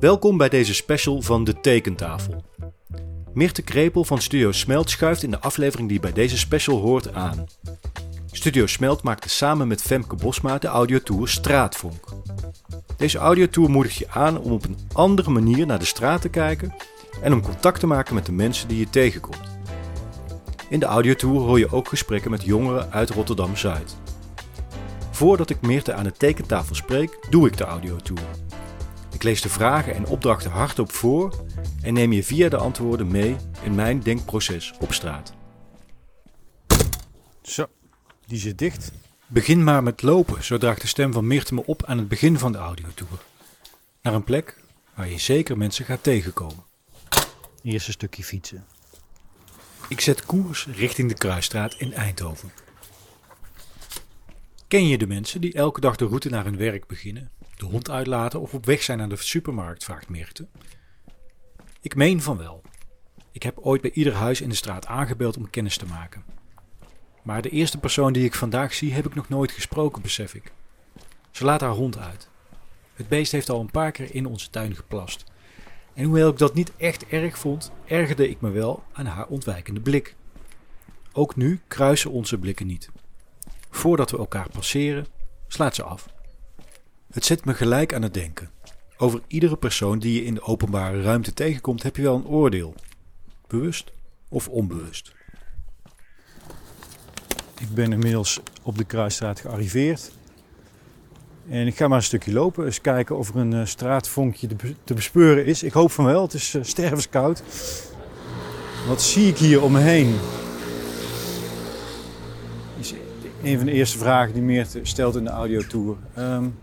Welkom bij deze special van De Tekentafel. Mirte Krepel van Studio Smelt schuift in de aflevering die bij deze special hoort aan. Studio Smelt maakte samen met Femke Bosma de audiotour Straatvonk. Deze audiotour moedigt je aan om op een andere manier naar de straat te kijken en om contact te maken met de mensen die je tegenkomt. In de audiotour hoor je ook gesprekken met jongeren uit Rotterdam-Zuid. Voordat ik Meerte aan de tekentafel spreek, doe ik de audiotour. Ik lees de vragen en opdrachten hardop voor en neem je via de antwoorden mee in mijn denkproces op straat. Zo, die zit dicht. Begin maar met lopen, zo draagt de stem van Meerte me op aan het begin van de audiotour. Naar een plek waar je zeker mensen gaat tegenkomen. Eerst een stukje fietsen. Ik zet koers richting de Kruisstraat in Eindhoven. Ken je de mensen die elke dag de route naar hun werk beginnen, de hond uitlaten of op weg zijn naar de supermarkt, vraagt Meerte. Ik meen van wel. Ik heb ooit bij ieder huis in de straat aangebeld om kennis te maken. Maar de eerste persoon die ik vandaag zie, heb ik nog nooit gesproken, besef ik. Ze laat haar hond uit. Het beest heeft al een paar keer in onze tuin geplast. En hoewel ik dat niet echt erg vond, ergerde ik me wel aan haar ontwijkende blik. Ook nu kruisen onze blikken niet. Voordat we elkaar passeren, slaat ze af. Het zet me gelijk aan het denken. Over iedere persoon die je in de openbare ruimte tegenkomt, heb je wel een oordeel. Bewust of onbewust. Ik ben inmiddels op de Kruisstraat gearriveerd. En ik ga maar een stukje lopen, eens kijken of er een uh, straatvonkje te, be te, bespeuren is. Ik hoop van wel, het is uh, stervenskoud. Wat zie ik hier om me heen? Is een van de eerste vragen die Meert stelt in de audiotour. Um,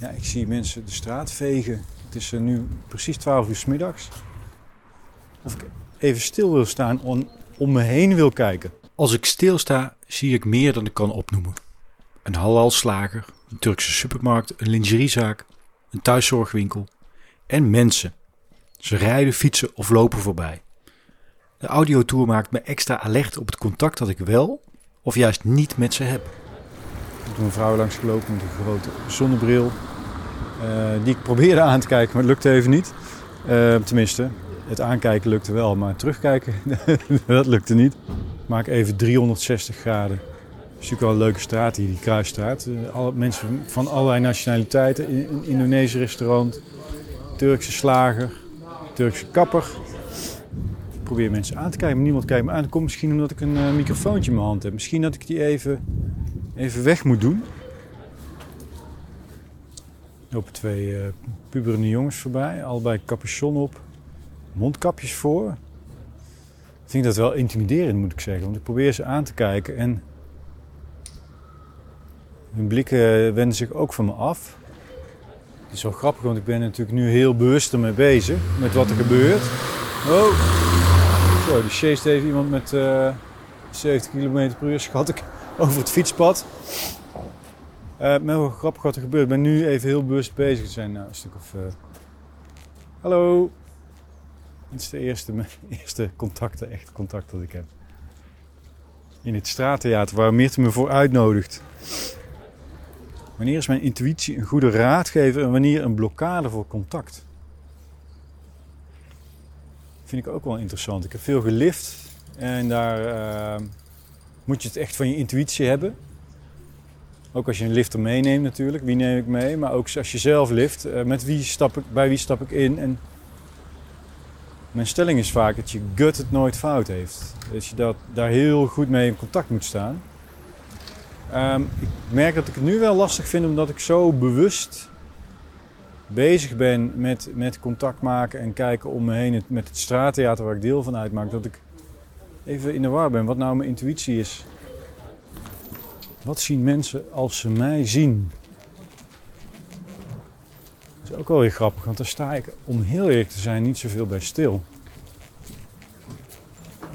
ja, ik zie mensen de straat vegen. Het is uh, nu precies 12 uur s middags. Of ik even stil wil staan en om me heen wil kijken. Als ik stilsta, zie ik meer dan ik kan opnoemen. Een halalslager, een Turkse supermarkt, een lingeriezaak, een thuiszorgwinkel en mensen. Ze rijden, fietsen of lopen voorbij. De audiotour maakt me extra alert op het contact dat ik wel of juist niet met ze heb. Ik heb een vrouw langs gelopen met een grote zonnebril. Uh, die ik probeerde aan te kijken, maar het lukte even niet. Uh, tenminste, het aankijken lukte wel, maar terugkijken, dat lukte niet. Maak even 360 graden. Het is natuurlijk wel een leuke straat hier, die Kruisstraat. Alle mensen van allerlei nationaliteiten. Een Indonesische restaurant, Turkse slager, Turkse kapper. Ik probeer mensen aan te kijken, maar niemand kijkt me aan. Dat komt misschien omdat ik een microfoontje in mijn hand heb. Misschien dat ik die even, even weg moet doen. Lopen twee uh, puberende jongens voorbij, allebei capuchon op, mondkapjes voor. Ik vind dat wel intimiderend, moet ik zeggen. Want ik probeer ze aan te kijken en hun blikken wenden zich ook van me af. Het is wel grappig, want ik ben natuurlijk nu heel bewust ermee bezig met wat er gebeurt. Oh, zo, die chase even iemand met uh, 70 km per uur, schat ik, over het fietspad. Uh, maar wel grappig wat er gebeurt. Ik ben nu even heel bewust bezig. Er zijn nou, een stuk of. Uh... Hallo. Dit is de eerste, eerste contacten, echt contact dat ik heb. In het straattheater waar Meerte me voor uitnodigt. Wanneer is mijn intuïtie een goede raadgever en wanneer een blokkade voor contact? Vind ik ook wel interessant. Ik heb veel gelift en daar uh, moet je het echt van je intuïtie hebben. Ook als je een lifter meeneemt natuurlijk, wie neem ik mee? Maar ook als je zelf lift, uh, met wie stap ik, bij wie stap ik in? En mijn stelling is vaak dat je gut het nooit fout heeft. Dat je dat, daar heel goed mee in contact moet staan. Um, ik merk dat ik het nu wel lastig vind omdat ik zo bewust bezig ben met, met contact maken en kijken om me heen met het straattheater waar ik deel van uitmaak. Dat ik even in de war ben wat nou mijn intuïtie is. Wat zien mensen als ze mij zien? Dat is ook wel weer grappig, want daar sta ik, om heel eerlijk te zijn, niet zoveel bij stil.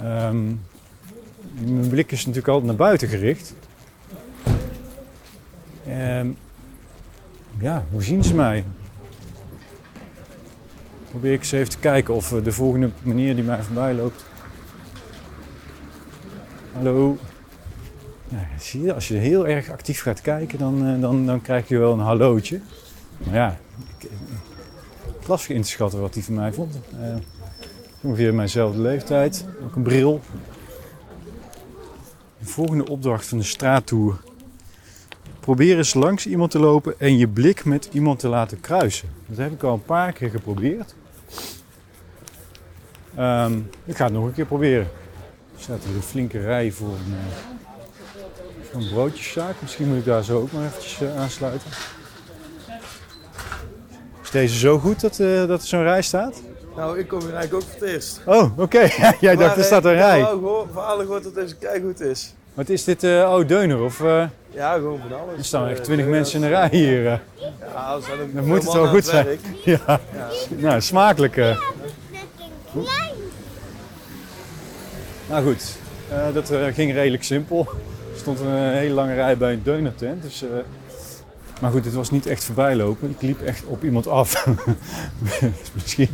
Um, mijn blik is natuurlijk altijd naar buiten gericht. Um, ja, hoe zien ze mij? Probeer ik eens even te kijken of de volgende meneer die mij voorbij loopt. Hallo. Je, als je heel erg actief gaat kijken, dan, dan, dan krijg je wel een hallootje. Maar ja, ik, in te schatten wat hij van mij vond. Uh, ongeveer mijnzelfde leeftijd. Ook een bril. De volgende opdracht van de straattour. Probeer eens langs iemand te lopen en je blik met iemand te laten kruisen. Dat heb ik al een paar keer geprobeerd. Um, ik ga het nog een keer proberen. Er staat hier een flinke rij voor een, voor een broodjeszaak. Misschien moet ik daar zo ook maar eventjes uh, aansluiten. Is deze zo goed dat, uh, dat er zo'n rij staat? Nou, ik kom hier eigenlijk ook voor het eerst. Oh, oké. Okay. Jij dacht, er staat een rij. Ik heb wel verhalen gehoord dat deze goed is. Wat is dit, uh, oh, Deuner? Of, uh... Ja, gewoon van alles. Er staan echt twintig mensen in een rij hier. Uh. Ja, dan moet het wel goed zijn. Ja. ja. Nou, smakelijk. Nou goed, dat ging redelijk simpel. Stond een hele lange rij bij een Deuner-tent. Dus, maar goed, het was niet echt voorbijlopen. Ik liep echt op iemand af. misschien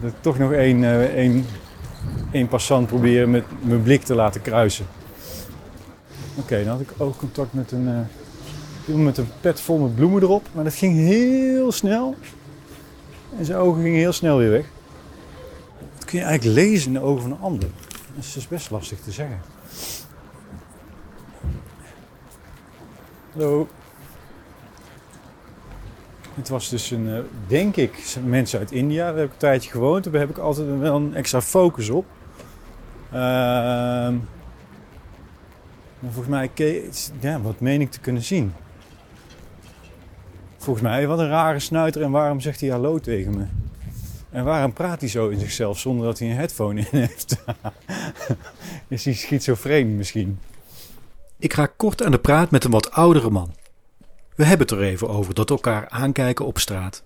dat ik toch nog één, één, één passant proberen met mijn blik te laten kruisen. Oké, dan had ik ook contact met een, uh, met een pet vol met bloemen erop. Maar dat ging heel snel. En zijn ogen gingen heel snel weer weg. Dat kun je eigenlijk lezen in de ogen van een ander. Dat is dus best lastig te zeggen. Hallo. Het was dus een, uh, denk ik, mensen uit India. Daar heb ik een tijdje gewoond. Daar heb ik altijd wel een extra focus op. Uh, volgens mij, ja, wat meen ik te kunnen zien? Volgens mij, wat een rare snuiter en waarom zegt hij hallo tegen me? En waarom praat hij zo in zichzelf zonder dat hij een headphone in heeft? Is hij schizofreen misschien? Ik ga kort aan de praat met een wat oudere man. We hebben het er even over dat elkaar aankijken op straat.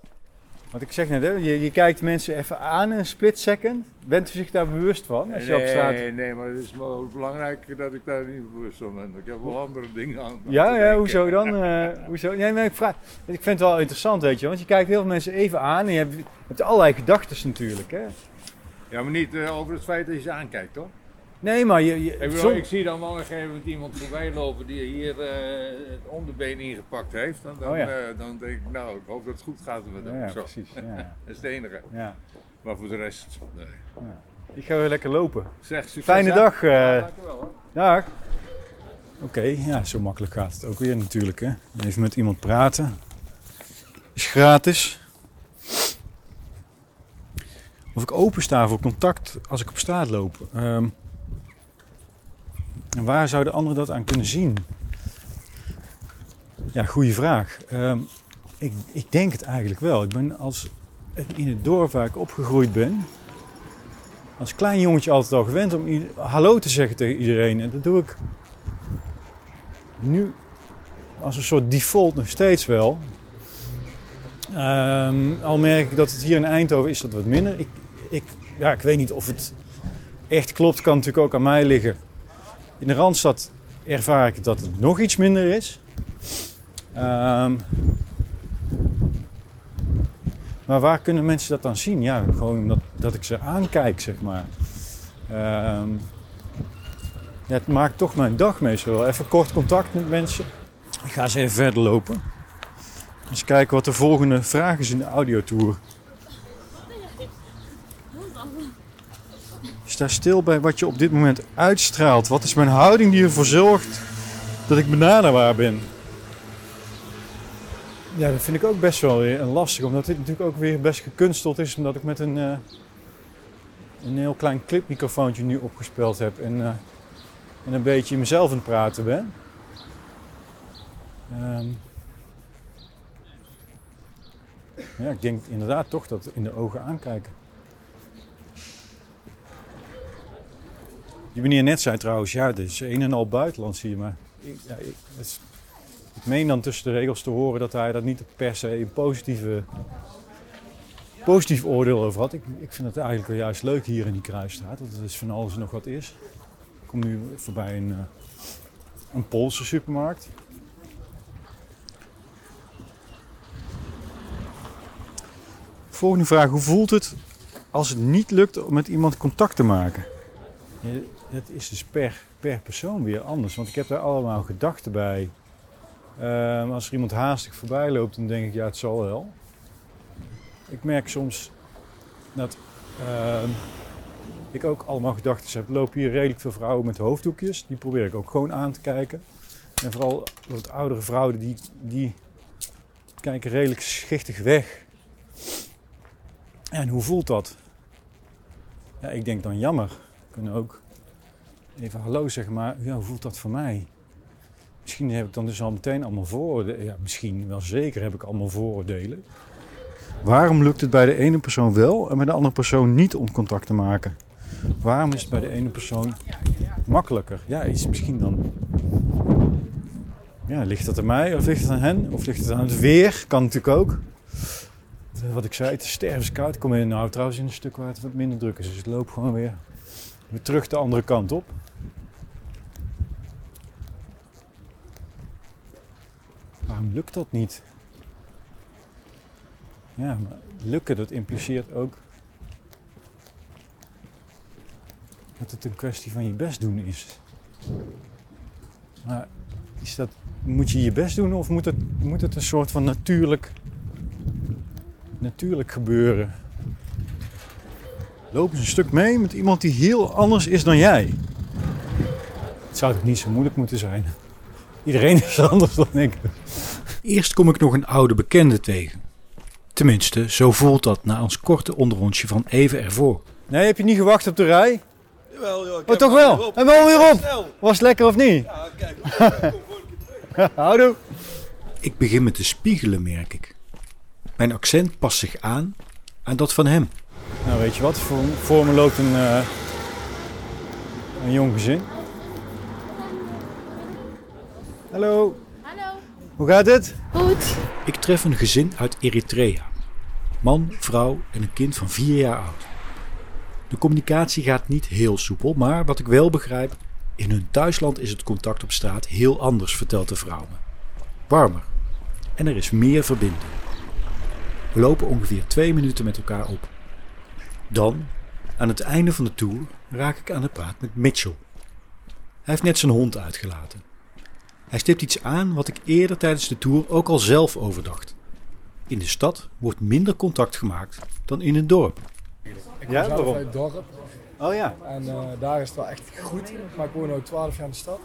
Wat ik zeg net, hè, je, je kijkt mensen even aan in een split second. Bent u zich daar bewust van? Als je nee, op straat... nee, maar het is wel belangrijk dat ik daar niet bewust van ben. Ik heb wel andere dingen aan. Ja, ja hoezo dan? Uh, hoezo? Nee, maar ik, vraag, ik vind het wel interessant, weet je. Want je kijkt heel veel mensen even aan en je hebt, je hebt allerlei gedachten natuurlijk. Hè? Ja, maar niet uh, over het feit dat je ze aankijkt, toch? Nee, maar je, je ik, bedoel, ik, zie dan wel een gegeven moment iemand voorbij lopen die hier uh, het onderbeen ingepakt heeft. Dan, dan, oh ja. uh, dan, denk ik, nou, ik hoop dat het goed gaat met hem. Ja, ja precies. Ja. dat is het enige. Ja. Maar voor de rest, nee. Ik ga weer lekker lopen. Zeg, succes. Fijne dag. Uh, ja, dankjewel hoor. Dag. Oké, okay, ja, zo makkelijk gaat het ook weer natuurlijk. Hè? Even met iemand praten. Is gratis. Of ik opensta voor contact als ik op straat loop. Um, en waar zouden anderen dat aan kunnen zien? Ja, goede vraag. Um, ik, ik, denk het eigenlijk wel. Ik ben als in het dorp waar ik opgegroeid ben, als klein jongetje altijd al gewend om hallo te zeggen tegen iedereen. En dat doe ik nu als een soort default nog steeds wel. Um, al merk ik dat het hier in Eindhoven is dat wat minder. Ik, ik, ja, ik weet niet of het echt klopt. Kan natuurlijk ook aan mij liggen. In de Randstad ervaar ik dat het nog iets minder is. Um, maar waar kunnen mensen dat dan zien? Ja, gewoon dat, dat ik ze aankijk, zeg maar. Ja, het maakt toch mijn dag meestal wel. Even kort contact met mensen. Ik ga eens even verder lopen. Eens kijken wat de volgende vraag is in de audiotour. Sta stil bij wat je op dit moment uitstraalt. Wat is mijn houding die ervoor zorgt dat ik benaderbaar ben? Ja, dat vind ik ook best wel weer lastig. Omdat dit natuurlijk ook weer best gekunsteld is. Omdat ik met een, uh, een heel klein clipmicrofoontje nu opgespeeld heb. En, uh, en een beetje mezelf aan het praten ben. Um, ja, ik denk inderdaad toch dat in de ogen aankijken. Die meneer net zei trouwens, ja, het is een en al buitenland zie je. Maar ik, ja, is, ik meen dan tussen de regels te horen dat hij dat niet per se een positieve, positief oordeel over had. Ik, ik vind het eigenlijk wel juist leuk hier in die kruisstraat. Dat het is van alles nog wat is. Ik kom nu voorbij een, uh, een Poolse supermarkt. Volgende vraag. Hoe voelt het als het niet lukt om met iemand contact te maken? Het is dus per, per persoon weer anders. Want ik heb daar allemaal gedachten bij. Um, als er iemand haastig voorbij loopt, dan denk ik, ja, het zal wel. ik merk soms dat ehm, ik ook allemaal gedachten heb. Lopen hier redelijk veel vrouwen met hoofddoekjes. Die probeer ik ook gewoon aan te kijken. En vooral wat oudere vrouwen, die, die kijken redelijk schichtig weg. En hoe voelt dat? Ja, ik denk dan jammer. Kunnen ook even hallo zeggen, maar hoe voelt dat voor mij? Misschien heb ik dan dus al meteen allemaal vooroordelen. Ja, misschien wel zeker heb ik allemaal vooroordelen. Waarom lukt het bij de ene persoon wel en bij de andere persoon niet om contact te maken? Waarom is het bij de ene persoon makkelijker? Ja, is misschien dan. Ja, ligt dat aan mij of ligt het aan hen? Of ligt het aan het weer? Kan natuurlijk ook. Wat ik zei, het is stervenskoud. Ik kom in, nou trouwens in een stuk waar het wat minder druk is. Dus ik loop gewoon weer, weer terug de andere kant op. Waarom lukt dat niet? Ja, maar lukken dat impliceert ook dat het een kwestie van je best doen is. Maar is dat, moet je je best doen of moet het, moet het een soort van natuurlijk, natuurlijk gebeuren? Loop eens een stuk mee met iemand die heel anders is dan jij. Het zou toch niet zo moeilijk moeten zijn? Iedereen is anders dan ik. Eerst kom ik nog een oude bekende tegen. Tenminste, zo voelt dat na ons korte onderrondje van even ervoor. Nee, heb je niet gewacht op de rij? Jawel, Oh, heb toch wel? En wel weer op. Was het lekker of niet? Ja, kijk. Kom voor een keer terug. Houdoe. Ik begin me te spiegelen, merk ik. Mijn accent past zich aan aan dat van hem. Nou, weet je wat? Voor, voor me loopt een, eh, een jong gezin. Hallo, Hallo. hoe gaat het? Goed. Ik tref een gezin uit Eritrea. Man, vrouw en een kind van vier jaar oud. De communicatie gaat niet heel soepel, maar wat ik wel begrijp, in hun thuisland is het contact op straat heel anders, vertelt de vrouw me. Warmer. En er is meer verbinding. We lopen ongeveer twee minuten met elkaar op. Dan, aan het einde van de tour, raak ik aan de praat met Mitchell. Hij heeft net zijn hond uitgelaten. Hij stipt iets aan wat ik eerder tijdens de tour ook al zelf overdacht. In de stad wordt minder contact gemaakt dan in een dorp. Ik Ja, kom zelf waarom? uit het dorp Oh ja. en eh, daar is het wel echt goed. Maar ik woon nu 12 jaar in de stad.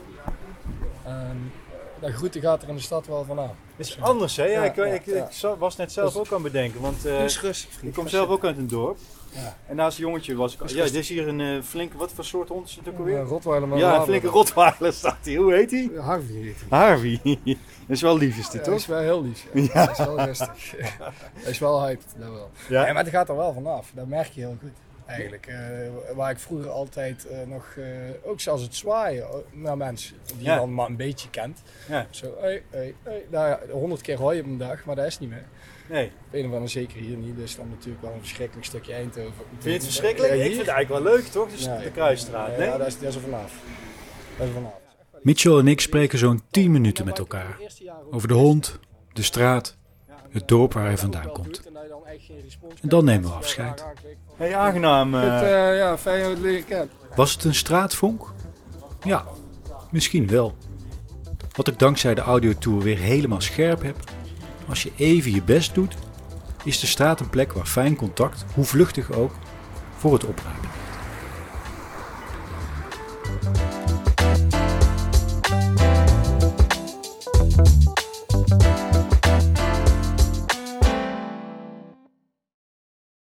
En dat groeten gaat er in de stad wel vanaf. Het is anders, hè? Ja, Ja, ik, ja, ik, ja. was net zelf Dus- ook aan het bedenken, want eh, is rustig. ik kom zelf ook uit een dorp. Ja. En naast een jongetje was ik... Ja, dit is hier een eh, flinke... Wat voor soort hond is het ook Een alweer? Rotweiler met Ja, een een flinke rotweiler staat hier. Hoe heet hij? Harvey heet hij. Harvey. Dat is wel lief, is Ja, dit, dat toch? is wel heel lief. Ja. Dat is wel rustig. Hij is wel hyped, dat wel. Ja. Ja, maar het gaat er wel vanaf. Dat merk je heel goed. Eigenlijk, eh, waar ik vroeger altijd eh, nog, eh, ook zelfs het zwaaien eh, naar mensen die Ja. je dan maar een beetje kent. Ja. Zo, hey, hey, hey. Nou ja, honderd keer hoor je op een dag, maar dat is niet meer. Nee. Op een of andere zeker hier niet. Dus dan natuurlijk wel een verschrikkelijk stukje Eindhoven. Vind je het verschrikkelijk? Ja, Ik vind het eigenlijk wel leuk, toch? Dus Ja, de Kruisstraat, Ja, nee? ja, dat is, dat is er vanaf. Dat is er vanaf. Mitchell en ik spreken zo'n 10 minuten met elkaar. Over de hond, de straat, het dorp waar hij vandaan komt. En dan nemen we afscheid. Hey, aangenaam. eh. Het, eh, ja, fijn je het leren kennen. Was het een straatvonk? Ja, misschien wel. Wat ik dankzij de audiotour weer helemaal scherp heb. Als je even je best doet, is de straat een plek waar fijn contact, hoe vluchtig ook, voor het opruimen.